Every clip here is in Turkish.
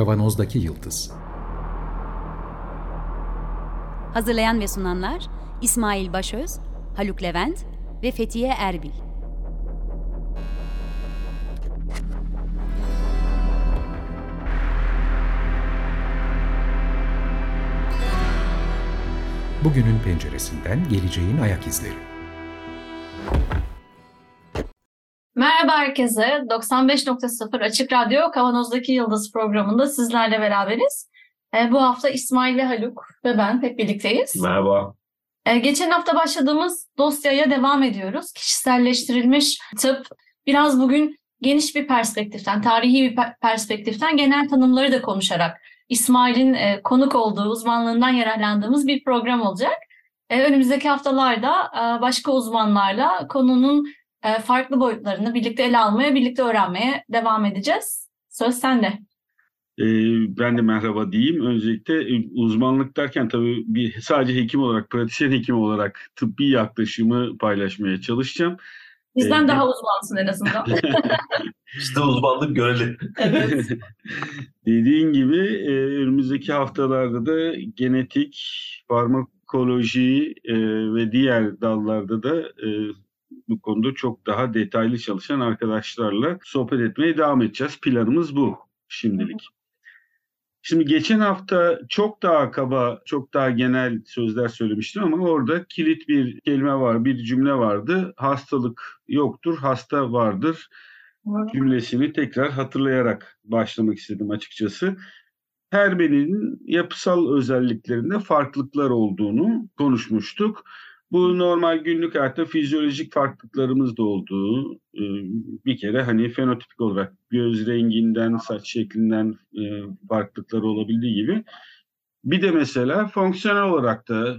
Kavanozdaki Yıldız Hazırlayan ve sunanlar İsmail Başöz, Haluk Levent ve Fethiye Erbil. Bugünün penceresinden geleceğin ayak izleri. Merhaba herkese. 95.0 Açık Radyo Kavanoz'daki Yıldız programında sizlerle beraberiz. E, bu hafta İsmail ve Haluk ve ben hep birlikteyiz. Merhaba. E, geçen hafta başladığımız dosyaya devam ediyoruz. Kişiselleştirilmiş tıp. Biraz bugün geniş bir perspektiften, tarihi bir perspektiften genel tanımları da konuşarak İsmail'in e, konuk olduğu, uzmanlığından yararlandığımız bir program olacak. E, önümüzdeki haftalarda e, başka uzmanlarla konunun farklı boyutlarını birlikte ele almaya, birlikte öğrenmeye devam edeceğiz. Söz sende. E, ben de merhaba diyeyim. Öncelikle e, uzmanlık derken tabii bir sadece hekim olarak, pratisyen hekim olarak tıbbi yaklaşımı paylaşmaya çalışacağım. Bizden ee, daha uzmansın en azından. İşte uzmanlık görelim. evet. Dediğin gibi e, önümüzdeki haftalarda da genetik, farmakoloji e, ve diğer dallarda da bu konuda çok daha detaylı çalışan arkadaşlarla sohbet etmeye devam edeceğiz. Planımız bu şimdilik. Şimdi geçen hafta çok daha kaba, çok daha genel sözler söylemiştim ama orada kilit bir kelime var, bir cümle vardı. Hastalık yoktur, hasta vardır cümlesini tekrar hatırlayarak başlamak istedim açıkçası. Her birinin yapısal özelliklerinde farklılıklar olduğunu konuşmuştuk. Bu normal günlük hayatta fizyolojik farklılıklarımız da olduğu e, bir kere hani fenotipik olarak göz renginden, saç şeklinden e, farklılıklar olabildiği gibi bir de mesela fonksiyonel olarak da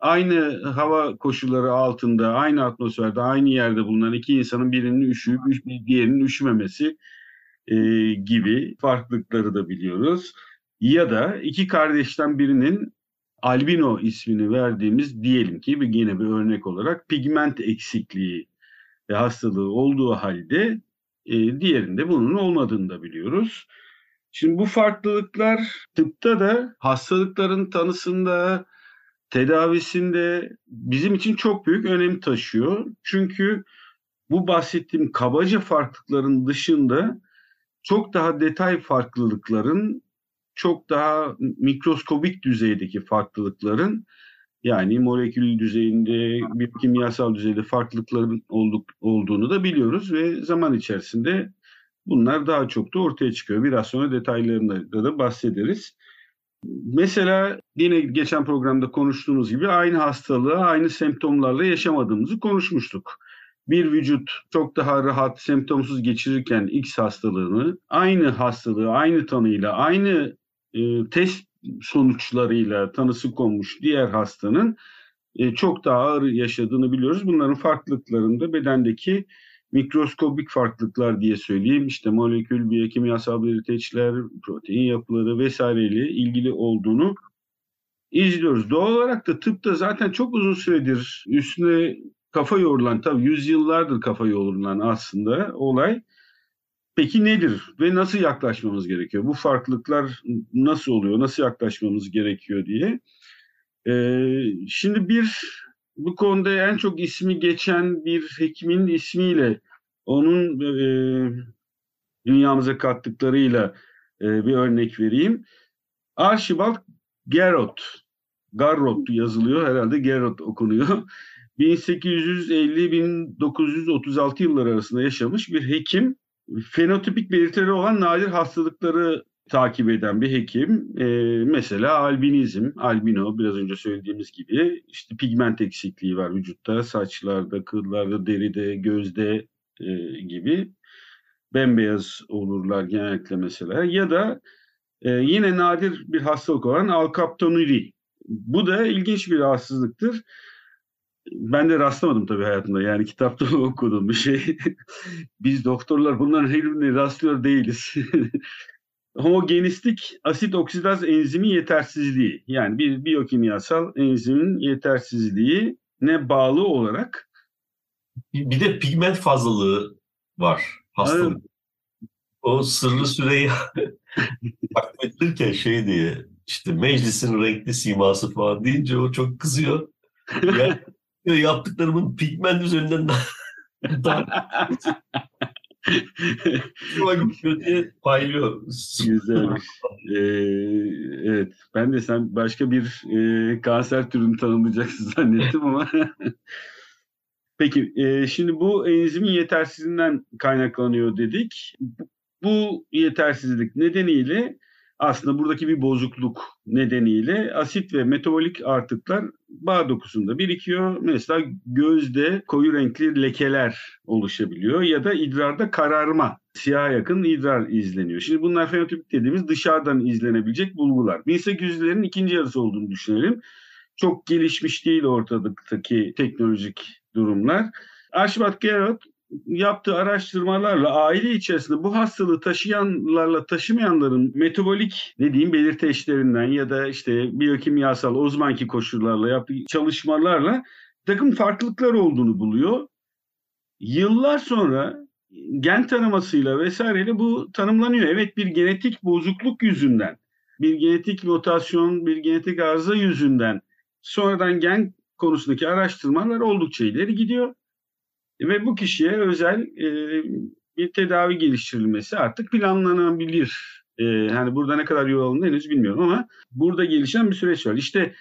aynı hava koşulları altında, aynı atmosferde, aynı yerde bulunan iki insanın birinin üşüyüp diğerinin üşümemesi e, gibi farklılıkları da biliyoruz. Ya da iki kardeşten birinin albino ismini verdiğimiz diyelim ki bir yine bir örnek olarak pigment eksikliği ve hastalığı olduğu halde e, diğerinde bunun olmadığını da biliyoruz. Şimdi bu farklılıklar tıpta da hastalıkların tanısında, tedavisinde bizim için çok büyük önem taşıyor. Çünkü bu bahsettiğim kabaca farklılıkların dışında çok daha detay farklılıkların çok daha mikroskobik düzeydeki farklılıkların yani molekül düzeyinde, bir kimyasal düzeyde farklılıkların olduk, olduğunu da biliyoruz ve zaman içerisinde bunlar daha çok da ortaya çıkıyor. Biraz sonra detaylarında da bahsederiz. Mesela yine geçen programda konuştuğumuz gibi aynı hastalığı aynı semptomlarla yaşamadığımızı konuşmuştuk. Bir vücut çok daha rahat semptomsuz geçirirken X hastalığını aynı hastalığı aynı tanıyla aynı e, test sonuçlarıyla tanısı konmuş diğer hastanın e, çok daha ağır yaşadığını biliyoruz. Bunların farklılıklarında bedendeki mikroskobik farklılıklar diye söyleyeyim. İşte molekül, biyokimyasal belirteçler, protein yapıları vesaireyle ilgili olduğunu izliyoruz. Doğal olarak da tıpta zaten çok uzun süredir üstüne kafa yorulan, tabii yüzyıllardır kafa yorulan aslında olay Peki nedir ve nasıl yaklaşmamız gerekiyor? Bu farklılıklar nasıl oluyor, nasıl yaklaşmamız gerekiyor diye. Ee, şimdi bir bu konuda en çok ismi geçen bir hekimin ismiyle onun e, dünyamıza kattıklarıyla e, bir örnek vereyim. Archibald Garrot, Garrot yazılıyor herhalde Garrot okunuyor. 1850-1936 yılları arasında yaşamış bir hekim fenotipik belirtileri olan nadir hastalıkları takip eden bir hekim. E, mesela albinizm, albino biraz önce söylediğimiz gibi işte pigment eksikliği var vücutta, saçlarda, kıllarda, deride, gözde e, gibi bembeyaz olurlar genellikle mesela. Ya da e, yine nadir bir hastalık olan alkaptonuri. Bu da ilginç bir rahatsızlıktır ben de rastlamadım tabii hayatımda. Yani kitapta okudum bir şey. Biz doktorlar bunların her birine rastlıyor değiliz. Homogenistik asit oksidaz enzimi yetersizliği. Yani bir biyokimyasal enzimin yetersizliği ne bağlı olarak bir de pigment fazlalığı var hastalık. O sırrı süreyi edilirken şey diye işte meclisin renkli siması falan deyince o çok kızıyor. Yani yaptıklarımın pigment üzerinden daha diye paylıyor. Güzelmiş. Ee, evet. Ben de sen başka bir e, kanser türünü tanımlayacaksın zannettim ama. Peki, e, şimdi bu enzimin yetersizliğinden kaynaklanıyor dedik. Bu yetersizlik nedeniyle aslında buradaki bir bozukluk nedeniyle asit ve metabolik artıklar bağ dokusunda birikiyor. Mesela gözde koyu renkli lekeler oluşabiliyor ya da idrarda kararma, siyah yakın idrar izleniyor. Şimdi bunlar fenotipik dediğimiz dışarıdan izlenebilecek bulgular. 1800'lerin ikinci yarısı olduğunu düşünelim. Çok gelişmiş değil ortadaki teknolojik durumlar. Archibald Garrett yaptığı araştırmalarla aile içerisinde bu hastalığı taşıyanlarla taşımayanların metabolik ne diyeyim belirteçlerinden ya da işte biyokimyasal o zamanki koşullarla yaptığı çalışmalarla takım farklılıklar olduğunu buluyor. Yıllar sonra gen tanımasıyla vesaireyle bu tanımlanıyor. Evet bir genetik bozukluk yüzünden, bir genetik mutasyon, bir genetik arıza yüzünden sonradan gen konusundaki araştırmalar oldukça ileri gidiyor. Ve bu kişiye özel e, bir tedavi geliştirilmesi artık planlanabilir. E, hani burada ne kadar yol alındı henüz bilmiyorum ama burada gelişen bir süreç var. İşte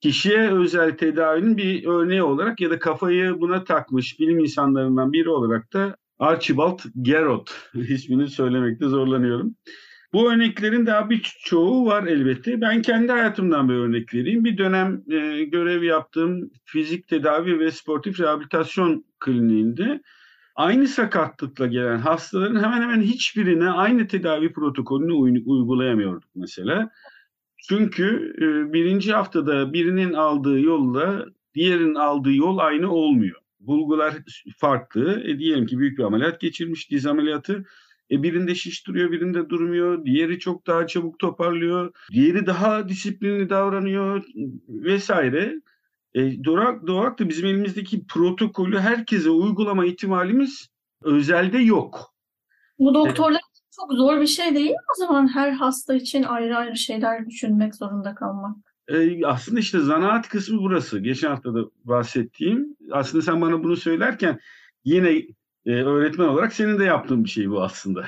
kişiye özel tedavinin bir örneği olarak ya da kafayı buna takmış bilim insanlarından biri olarak da Archibald Garrett ismini söylemekte zorlanıyorum. Bu örneklerin daha birçoğu var elbette. Ben kendi hayatımdan bir örnek vereyim. Bir dönem e, görev yaptığım fizik tedavi ve sportif rehabilitasyon kliniğinde aynı sakatlıkla gelen hastaların hemen hemen hiçbirine aynı tedavi protokolünü uy- uygulayamıyorduk mesela. Çünkü e, birinci haftada birinin aldığı yolla diğerinin aldığı yol aynı olmuyor. Bulgular farklı. E, diyelim ki büyük bir ameliyat geçirmiş, diz ameliyatı. E birinde şiş duruyor, birinde durmuyor. Diğeri çok daha çabuk toparlıyor. Diğeri daha disiplinli davranıyor vesaire. E, doğal, doğal da bizim elimizdeki protokolü herkese uygulama ihtimalimiz özelde yok. Bu doktorlar için çok zor bir şey değil mi o zaman her hasta için ayrı ayrı şeyler düşünmek zorunda kalmak? E, aslında işte zanaat kısmı burası. Geçen hafta da bahsettiğim. Aslında sen bana bunu söylerken yine e, öğretmen olarak senin de yaptığın bir şey bu aslında.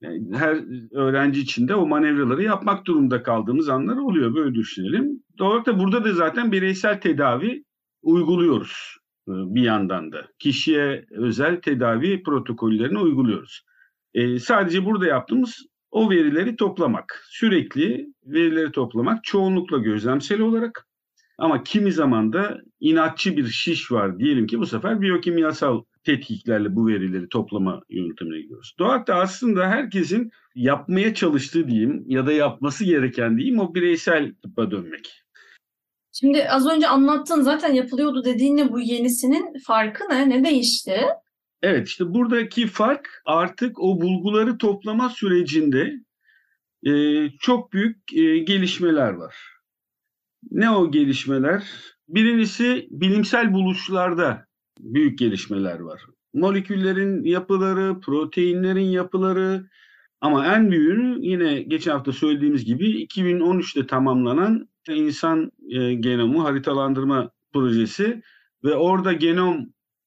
Yani her öğrenci için de o manevraları yapmak durumunda kaldığımız anlar oluyor. Böyle düşünelim. Doğru da burada da zaten bireysel tedavi uyguluyoruz e, bir yandan da. Kişiye özel tedavi protokollerini uyguluyoruz. E, sadece burada yaptığımız o verileri toplamak. Sürekli verileri toplamak çoğunlukla gözlemsel olarak ama kimi zaman da inatçı bir şiş var diyelim ki bu sefer biyokimyasal tetkiklerle bu verileri toplama yöntemine gidiyoruz. Doğakta aslında herkesin yapmaya çalıştığı diyeyim ya da yapması gereken diyeyim o bireysel tıbba dönmek. Şimdi az önce anlattın zaten yapılıyordu dediğinle bu yenisinin farkı ne? Ne değişti? Evet işte buradaki fark artık o bulguları toplama sürecinde e, çok büyük e, gelişmeler var. Ne o gelişmeler? Birincisi bilimsel buluşlarda büyük gelişmeler var. Moleküllerin yapıları, proteinlerin yapıları ama en büyüğü yine geçen hafta söylediğimiz gibi 2013'te tamamlanan insan e, genomu haritalandırma projesi ve orada genom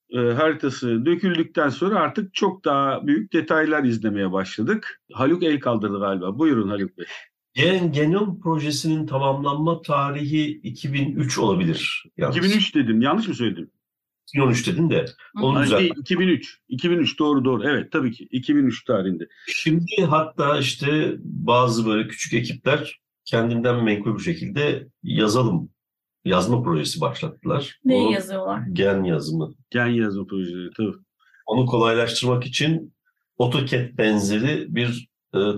e, haritası döküldükten sonra artık çok daha büyük detaylar izlemeye başladık. Haluk el kaldırdı galiba. Buyurun Haluk Bey. Gen Genom projesinin tamamlanma tarihi 2003 olabilir. Yalnız. 2003 dedim. Yanlış mı söyledim? 2013 dedin de onu düzelt. değil, 2003. 2003 doğru doğru. Evet tabii ki 2003 tarihinde. Şimdi hatta işte bazı böyle küçük ekipler kendinden menkul bir şekilde yazalım, yazma projesi başlattılar. Neyi Onu- yazıyorlar? Gen yazımı. Gen yazma projeleri tabii. Onu kolaylaştırmak için AutoCAD benzeri bir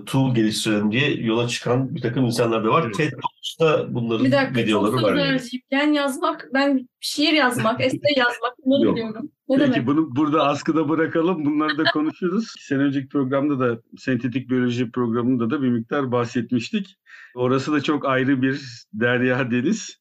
tool geliştirelim diye yola çıkan bir takım insanlar da var. Evet. TED Talks'ta bunların Bir dakika videoları var. yani. vereceğim. Gen yazmak, ben şiir yazmak, essay yazmak bunları Yok. biliyorum. Ne Peki demek? bunu burada askıda bırakalım. Bunları da konuşuruz. Sene önceki programda da sentetik biyoloji programında da bir miktar bahsetmiştik. Orası da çok ayrı bir derya deniz.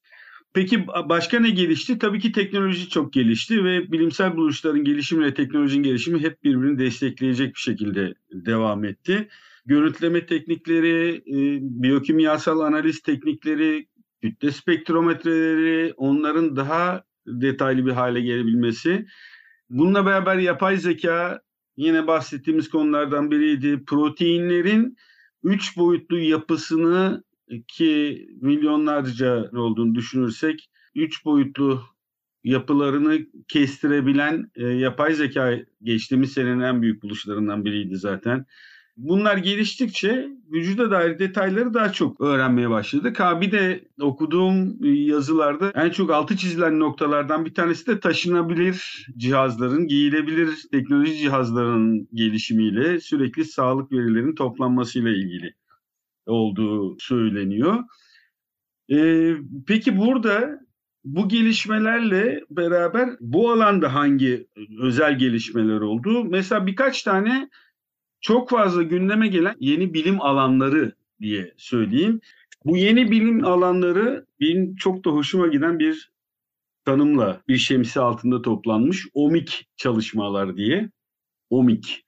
Peki başka ne gelişti? Tabii ki teknoloji çok gelişti ve bilimsel buluşların gelişimiyle teknolojinin gelişimi hep birbirini destekleyecek bir şekilde devam etti. Görüntüleme teknikleri, e, biyokimyasal analiz teknikleri, kütle spektrometreleri, onların daha detaylı bir hale gelebilmesi. Bununla beraber yapay zeka yine bahsettiğimiz konulardan biriydi. Proteinlerin üç boyutlu yapısını ki milyonlarca olduğunu düşünürsek üç boyutlu yapılarını kestirebilen e, yapay zeka geçtiğimiz senenin en büyük buluşlarından biriydi zaten. Bunlar geliştikçe vücuda dair detayları daha çok öğrenmeye başladık. Ha bir de okuduğum yazılarda en çok altı çizilen noktalardan bir tanesi de taşınabilir cihazların, giyilebilir teknoloji cihazlarının gelişimiyle sürekli sağlık verilerinin toplanmasıyla ilgili olduğu söyleniyor. Ee, peki burada bu gelişmelerle beraber bu alanda hangi özel gelişmeler oldu? Mesela birkaç tane çok fazla gündeme gelen yeni bilim alanları diye söyleyeyim. Bu yeni bilim alanları benim çok da hoşuma giden bir tanımla bir şemsi altında toplanmış omik çalışmalar diye. Omik.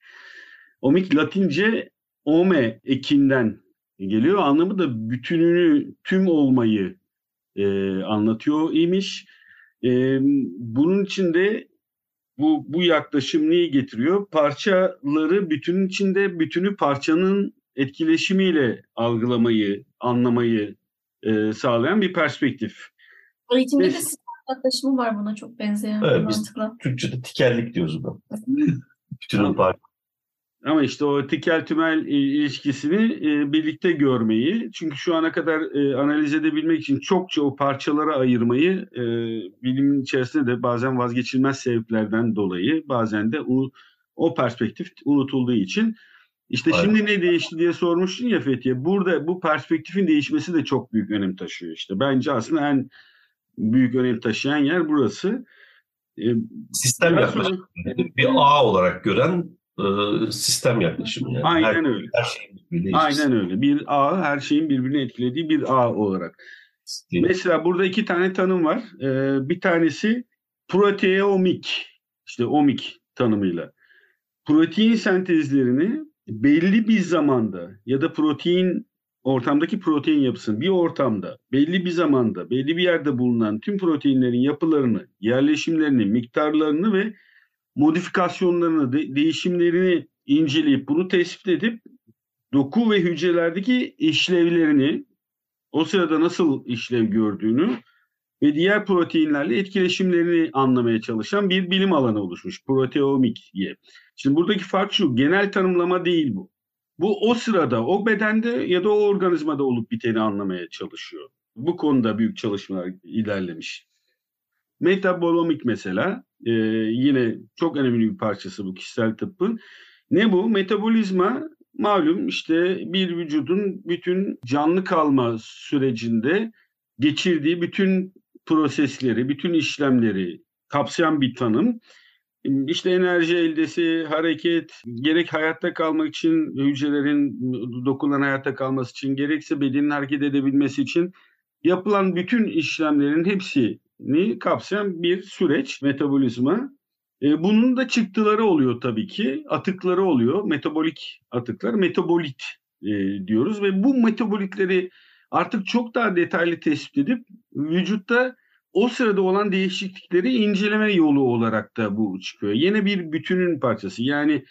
Omik Latince ome ekinden geliyor. Anlamı da bütününü, tüm olmayı e, anlatıyor imiş. E, bunun içinde bu, bu yaklaşım neyi getiriyor? Parçaları bütünün içinde, bütünü parçanın etkileşimiyle algılamayı, anlamayı e, sağlayan bir perspektif. Eğitimde Biz- de sistem yaklaşımı var buna çok benzeyen Evet, biz- mantıkla. Türkçe'de tikellik diyoruz buna. Bütünün parçası. Ama işte o tikel tümel e, ilişkisini e, birlikte görmeyi, çünkü şu ana kadar e, analiz edebilmek için çokça o parçalara ayırmayı bilimin içerisinde de bazen vazgeçilmez sebeplerden dolayı, bazen de o, o perspektif unutulduğu için. İşte Aynen. şimdi ne değişti diye sormuştun ya Fethiye. Burada bu perspektifin değişmesi de çok büyük önem taşıyor işte. Bence aslında en büyük önem taşıyan yer burası. Sistem yaklaşımı. Bir ağ olarak gören sistem yaklaşımı. Yani. Aynen her, öyle. her şeyin Aynen öyle. Bir ağ her şeyin birbirini etkilediği bir ağ olarak. ilişkisi. Mesela burada iki tane tanım var. Ee, bir tanesi proteomik, işte omik tanımıyla. Protein sentezlerini belli bir zamanda ya da protein ortamdaki protein yapısını bir ortamda belli bir zamanda belli bir yerde bulunan tüm proteinlerin yapılarını, yerleşimlerini, miktarlarını ve modifikasyonlarını, de- değişimlerini inceleyip bunu tespit edip doku ve hücrelerdeki işlevlerini o sırada nasıl işlev gördüğünü ve diğer proteinlerle etkileşimlerini anlamaya çalışan bir bilim alanı oluşmuş. Proteomik diye. Şimdi buradaki fark şu, genel tanımlama değil bu. Bu o sırada, o bedende ya da o organizmada olup biteni anlamaya çalışıyor. Bu konuda büyük çalışmalar ilerlemiş. Metabolomik mesela e, yine çok önemli bir parçası bu kişisel tıbbın. Ne bu? Metabolizma malum işte bir vücudun bütün canlı kalma sürecinde geçirdiği bütün prosesleri, bütün işlemleri kapsayan bir tanım. İşte enerji eldesi, hareket, gerek hayatta kalmak için hücrelerin dokunan hayatta kalması için, gerekse bedenin hareket edebilmesi için yapılan bütün işlemlerin hepsini kapsayan bir süreç metabolizma. E, bunun da çıktıları oluyor tabii ki, atıkları oluyor, metabolik atıklar, metabolit e, diyoruz ve bu metabolitleri artık çok daha detaylı tespit edip vücutta o sırada olan değişiklikleri inceleme yolu olarak da bu çıkıyor. Yine bir bütünün parçası. Yani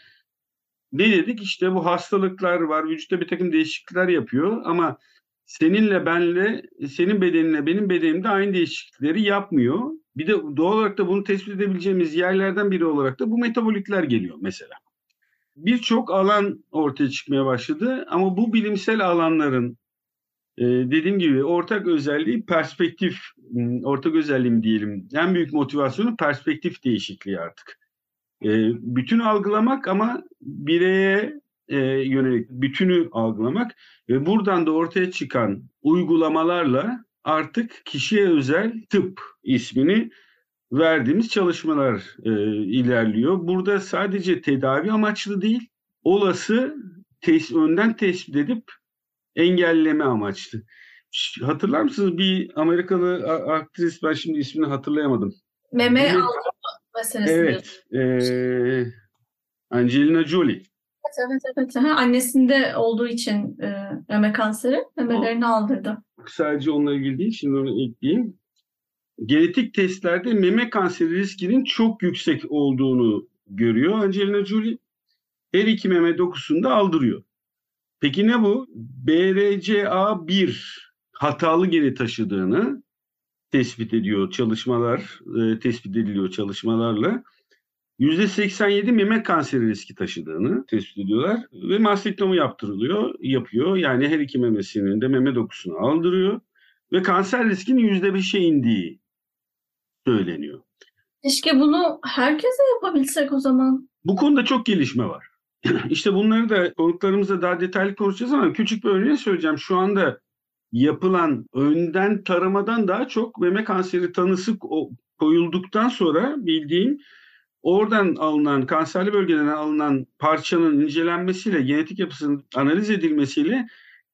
ne dedik işte bu hastalıklar var, vücutta bir takım değişiklikler yapıyor ama seninle benle, senin bedeninle benim bedenimde aynı değişiklikleri yapmıyor. Bir de doğal olarak da bunu tespit edebileceğimiz yerlerden biri olarak da bu metabolikler geliyor mesela. Birçok alan ortaya çıkmaya başladı ama bu bilimsel alanların e, dediğim gibi ortak özelliği perspektif, m, ortak özelliğim diyelim. En büyük motivasyonu perspektif değişikliği artık. E, bütün algılamak ama bireye e, yönelik bütünü algılamak ve buradan da ortaya çıkan uygulamalarla artık kişiye özel tıp ismini verdiğimiz çalışmalar e, ilerliyor. Burada sadece tedavi amaçlı değil, olası tes önden tespit edip engelleme amaçlı. Hatırlar mısınız bir Amerikalı aktris ben şimdi ismini hatırlayamadım. Meme aldırma meselesi. Evet. eee, Angelina Jolie. Evet, evet, evet. Annesinde olduğu için e, meme kanseri memelerini aldırdı. Sadece onunla ilgili değil şimdi onu ekleyeyim. Genetik testlerde meme kanseri riskinin çok yüksek olduğunu görüyor Angelina Jolie. Her iki meme dokusunu da aldırıyor. Peki ne bu? BRCA1 hatalı geni taşıdığını tespit ediyor çalışmalar, e, tespit ediliyor çalışmalarla. %87 meme kanseri riski taşıdığını tespit ediyorlar ve mastektomi yaptırılıyor, yapıyor. Yani her iki memesinin de meme dokusunu aldırıyor ve kanser riskinin %5'e indiği söyleniyor. Keşke bunu herkese yapabilsek o zaman. Bu konuda çok gelişme var. işte bunları da konuklarımızla daha detaylı konuşacağız ama küçük bir örneği söyleyeceğim. Şu anda yapılan önden taramadan daha çok meme kanseri tanısı ko- koyulduktan sonra bildiğim oradan alınan kanserli bölgeden alınan parçanın incelenmesiyle genetik yapısının analiz edilmesiyle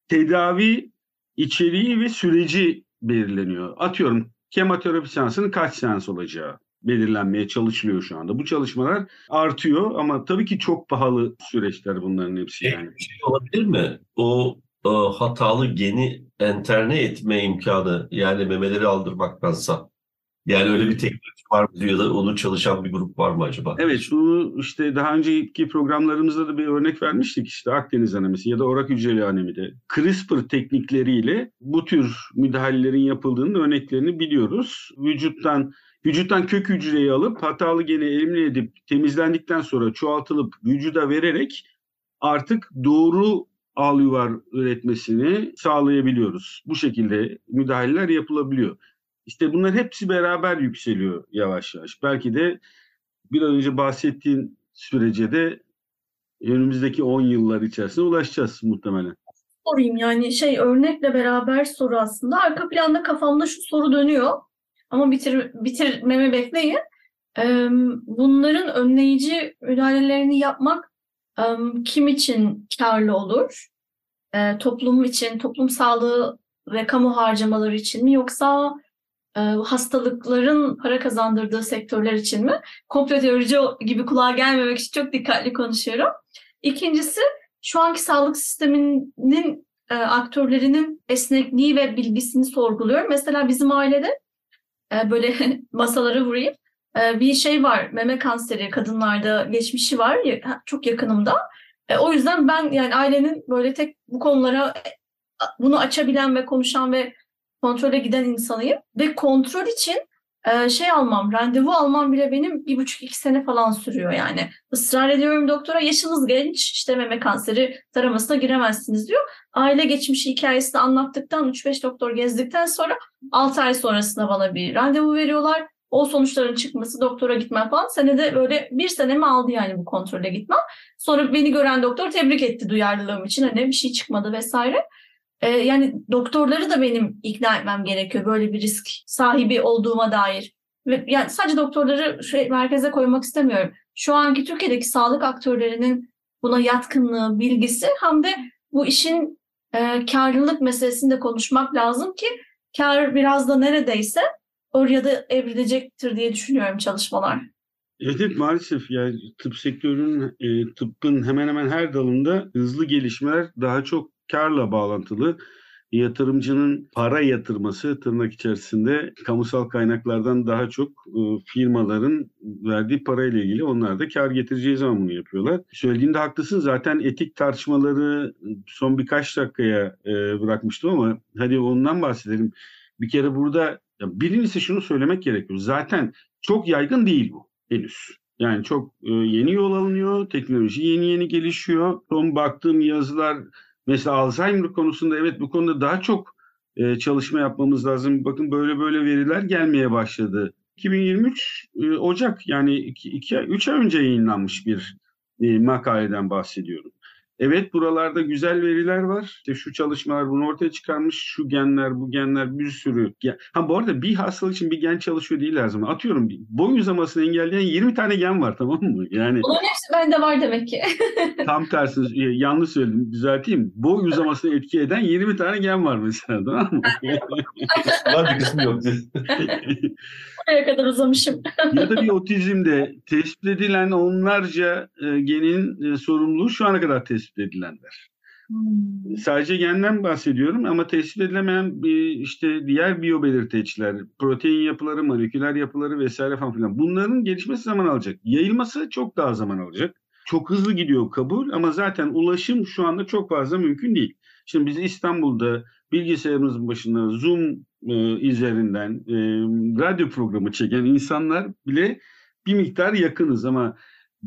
tedavi içeriği ve süreci belirleniyor. Atıyorum kemoterapi seansının kaç seans olacağı belirlenmeye çalışılıyor şu anda. Bu çalışmalar artıyor ama tabii ki çok pahalı süreçler bunların hepsi Şey, yani. bir şey olabilir mi? O e, hatalı geni enterne etme imkanı yani memeleri aldırmaktansa. Yani öyle bir teknoloji var mı ya da onu çalışan bir grup var mı acaba? Evet bunu işte daha önceki programlarımızda da bir örnek vermiştik işte Akdeniz anemisi ya da orak hücreli anemide. CRISPR teknikleriyle bu tür müdahalelerin yapıldığının örneklerini biliyoruz. Vücuttan vücuttan kök hücreyi alıp hatalı geni elimine edip temizlendikten sonra çoğaltılıp vücuda vererek artık doğru al yuvar üretmesini sağlayabiliyoruz. Bu şekilde müdahaleler yapılabiliyor. İşte bunlar hepsi beraber yükseliyor yavaş yavaş. Belki de bir an önce bahsettiğin sürece de önümüzdeki 10 yıllar içerisinde ulaşacağız muhtemelen. sorayım yani şey örnekle beraber soru aslında. Arka planda kafamda şu soru dönüyor. Ama bitir, bitirmemi bekleyin. Bunların önleyici müdahalelerini yapmak kim için karlı olur? Eee, toplum için, toplum sağlığı ve kamu harcamaları için mi yoksa hastalıkların para kazandırdığı sektörler için mi? Komplo teorici gibi kulağa gelmemek için çok dikkatli konuşuyorum. İkincisi şu anki sağlık sisteminin e, aktörlerinin esnekliği ve bilgisini sorguluyorum. Mesela bizim ailede e, böyle masalara vurayım. E, bir şey var, meme kanseri kadınlarda geçmişi var, çok yakınımda. E, o yüzden ben yani ailenin böyle tek bu konulara bunu açabilen ve konuşan ve kontrole giden insanıyım. Ve kontrol için e, şey almam, randevu almam bile benim bir buçuk iki sene falan sürüyor yani. Israr ediyorum doktora yaşınız genç işte meme kanseri taramasına giremezsiniz diyor. Aile geçmişi hikayesini anlattıktan 3-5 doktor gezdikten sonra 6 ay sonrasında bana bir randevu veriyorlar. O sonuçların çıkması doktora gitmem falan. Senede böyle bir senemi aldı yani bu kontrole gitmem. Sonra beni gören doktor tebrik etti duyarlılığım için. Hani bir şey çıkmadı vesaire. Ee, yani doktorları da benim ikna etmem gerekiyor böyle bir risk sahibi olduğuma dair. Ve yani sadece doktorları şey, merkeze koymak istemiyorum şu anki Türkiye'deki sağlık aktörlerinin buna yatkınlığı, bilgisi hem de bu işin e, karlılık meselesini de konuşmak lazım ki kar biraz da neredeyse oraya da evrilecektir diye düşünüyorum çalışmalar. Evet, evet maalesef yani tıp sektörünün, e, tıbbın hemen hemen her dalında hızlı gelişmeler daha çok karla bağlantılı. Yatırımcının para yatırması tırnak içerisinde kamusal kaynaklardan daha çok e, firmaların verdiği parayla ilgili onlar da kar getireceği zaman bunu yapıyorlar. Söylediğinde haklısın zaten etik tartışmaları son birkaç dakikaya e, bırakmıştım ama hadi ondan bahsedelim. Bir kere burada birincisi şunu söylemek gerekiyor. Zaten çok yaygın değil bu henüz. Yani çok e, yeni yol alınıyor, teknoloji yeni yeni gelişiyor. Son baktığım yazılar mesela Alzheimer konusunda evet bu konuda daha çok e, çalışma yapmamız lazım. Bakın böyle böyle veriler gelmeye başladı. 2023 e, Ocak yani 2 3 ay önce yayınlanmış bir e, makaleden bahsediyorum. Evet buralarda güzel veriler var. İşte şu çalışmalar bunu ortaya çıkarmış. Şu genler, bu genler bir sürü. Ha bu arada bir hastalık için bir gen çalışıyor değil her zaman. Atıyorum boy uzamasını engelleyen 20 tane gen var tamam mı? Yani Bunların hepsi bende var demek ki. tam tersi e, yanlış söyledim düzelteyim. Boy uzamasını etki eden 20 tane gen var mesela tamam mı? Var bir kısmı yok. Oraya kadar uzamışım. ya da bir otizmde tespit edilen onlarca e, genin e, sorumluluğu şu ana kadar tespit edilenler. Hmm. Sadece genden bahsediyorum ama tespit edilemeyen bir, işte diğer biyobelirteçler, protein yapıları, moleküler yapıları vesaire falan filan. Bunların gelişmesi zaman alacak. Yayılması çok daha zaman alacak. Çok hızlı gidiyor kabul ama zaten ulaşım şu anda çok fazla mümkün değil. Şimdi biz İstanbul'da bilgisayarımızın başında Zoom e, üzerinden e, radyo programı çeken insanlar bile bir miktar yakınız ama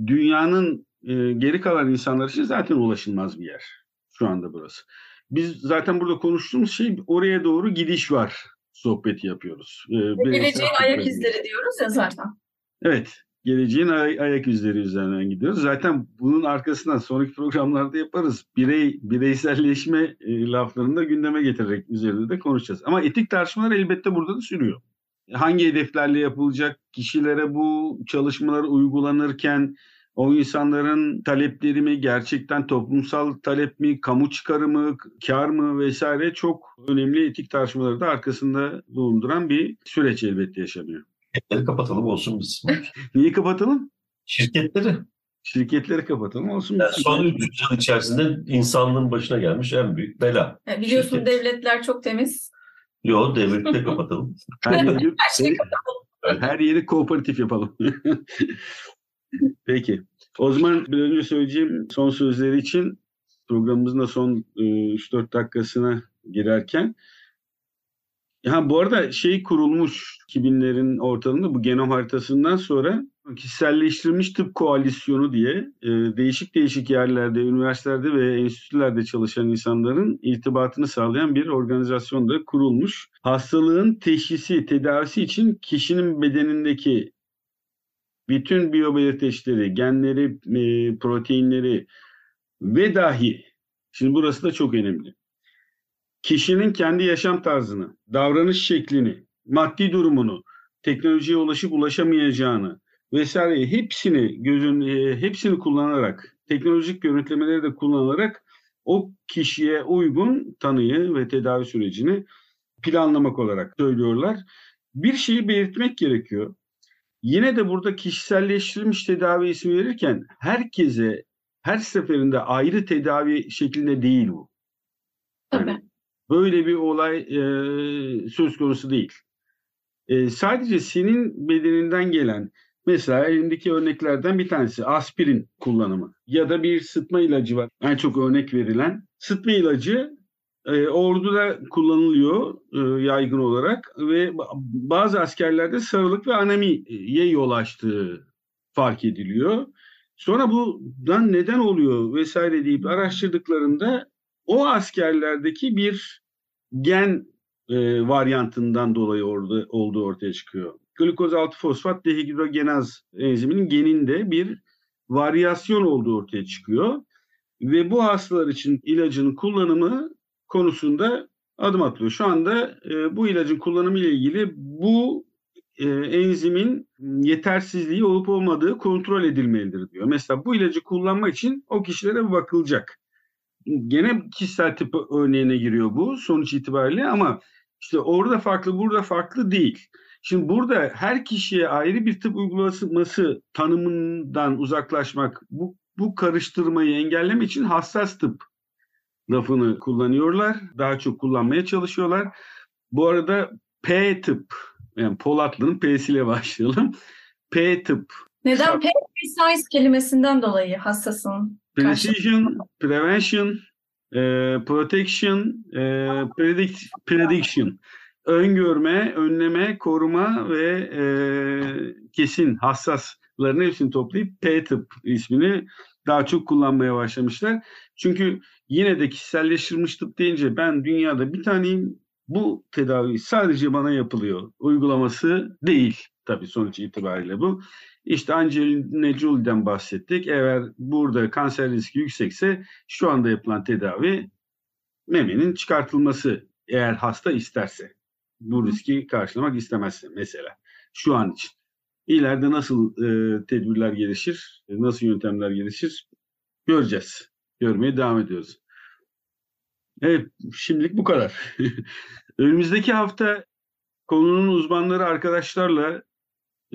dünyanın e, geri kalan insanlar için zaten ulaşılmaz bir yer şu anda burası. Biz zaten burada konuştuğumuz şey oraya doğru gidiş var sohbeti yapıyoruz. Bireysel Geleceğin ayak izleri diyoruz ya zaten. Evet. Geleceğin ay- ayak izleri üzerinden gidiyoruz. Zaten bunun arkasından sonraki programlarda yaparız. Birey bireyselleşme e, laflarını da gündeme getirerek üzerinde de konuşacağız. Ama etik tartışmalar elbette burada da sürüyor. Hangi hedeflerle yapılacak? Kişilere bu çalışmalar uygulanırken o insanların talepleri mi gerçekten toplumsal talep mi, kamu çıkarı mı, kar mı vesaire çok önemli etik tartışmaları da arkasında bulunduran bir süreç elbette yaşanıyor. Şirketleri kapatalım olsun biz. Niye kapatalım? Şirketleri. Şirketleri kapatalım olsun. Yani son 300 yıl içerisinde insanlığın başına gelmiş en büyük bela. Ya biliyorsun Şirket. devletler çok temiz. Yo devleti de kapatalım. her, yeri, Her şeyi her yeri kooperatif yapalım. Peki. O zaman bir önce söyleyeceğim son sözleri için programımızın da son e, 3-4 dakikasına girerken Ha bu arada şey kurulmuş 2000'lerin ortalığında bu genom haritasından sonra kişiselleştirilmiş tıp koalisyonu diye e, değişik değişik yerlerde, üniversitelerde ve enstitülerde çalışan insanların irtibatını sağlayan bir organizasyon da kurulmuş. Hastalığın teşhisi, tedavisi için kişinin bedenindeki bütün biyobelirteçleri, genleri, e, proteinleri ve dahi, şimdi burası da çok önemli kişinin kendi yaşam tarzını, davranış şeklini, maddi durumunu, teknolojiye ulaşıp ulaşamayacağını vesaire hepsini gözün e, hepsini kullanarak, teknolojik görüntülemeleri de kullanarak o kişiye uygun tanıyı ve tedavi sürecini planlamak olarak söylüyorlar. Bir şeyi belirtmek gerekiyor. Yine de burada kişiselleştirilmiş tedavi ismi verirken herkese her seferinde ayrı tedavi şeklinde değil bu. Tabii. Yani böyle bir olay e, söz konusu değil. E, sadece senin bedeninden gelen mesela elimdeki örneklerden bir tanesi aspirin kullanımı ya da bir sıtma ilacı var. En çok örnek verilen sıtma ilacı e, orduda kullanılıyor e, yaygın olarak ve bazı askerlerde sarılık ve anemiye yol açtığı fark ediliyor. Sonra bundan neden oluyor vesaire deyip araştırdıklarında o askerlerdeki bir gen e, varyantından dolayı orada olduğu ortaya çıkıyor. Glikoz 6 fosfat dehidrogenaz enziminin geninde bir varyasyon olduğu ortaya çıkıyor. Ve bu hastalar için ilacın kullanımı konusunda adım atılıyor. Şu anda e, bu ilacın kullanımı ile ilgili bu e, enzimin yetersizliği olup olmadığı kontrol edilmelidir diyor. Mesela bu ilacı kullanmak için o kişilere bakılacak gene kişisel tip örneğine giriyor bu sonuç itibariyle ama işte orada farklı burada farklı değil. Şimdi burada her kişiye ayrı bir tıp uygulaması tanımından uzaklaşmak bu, bu karıştırmayı engellemek için hassas tıp lafını kullanıyorlar. Daha çok kullanmaya çalışıyorlar. Bu arada P tıp yani Polatlı'nın P'siyle başlayalım. P tıp. Neden precise kelimesinden dolayı hassasın? Precision, prevention, e, protection, e, predict, prediction. Öngörme, önleme, koruma ve e, kesin hassasların hepsini toplayıp P-tıp ismini daha çok kullanmaya başlamışlar. Çünkü yine de kişiselleştirilmiş tıp deyince ben dünyada bir taneyim bu tedavi sadece bana yapılıyor. Uygulaması değil tabii sonuç itibariyle bu. İşte Angelina Jolie'den bahsettik. Eğer burada kanser riski yüksekse şu anda yapılan tedavi memenin çıkartılması eğer hasta isterse. Bu riski karşılamak istemezse mesela şu an için. İleride nasıl e, tedbirler gelişir, nasıl yöntemler gelişir göreceğiz. Görmeye devam ediyoruz. Evet, şimdilik bu kadar. Önümüzdeki hafta konunun uzmanları arkadaşlarla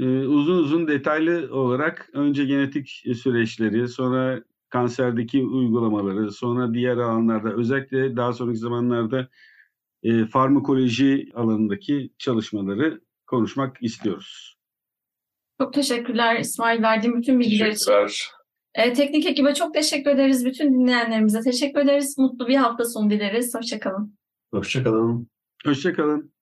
uzun uzun detaylı olarak önce genetik süreçleri, sonra kanserdeki uygulamaları, sonra diğer alanlarda özellikle daha sonraki zamanlarda e, farmakoloji alanındaki çalışmaları konuşmak istiyoruz. Çok teşekkürler İsmail verdiğim bütün bilgiler için. Teşekkürler. Ee, teknik ekibe çok teşekkür ederiz. Bütün dinleyenlerimize teşekkür ederiz. Mutlu bir hafta sonu dileriz. Hoşçakalın. Hoşçakalın. Hoşçakalın.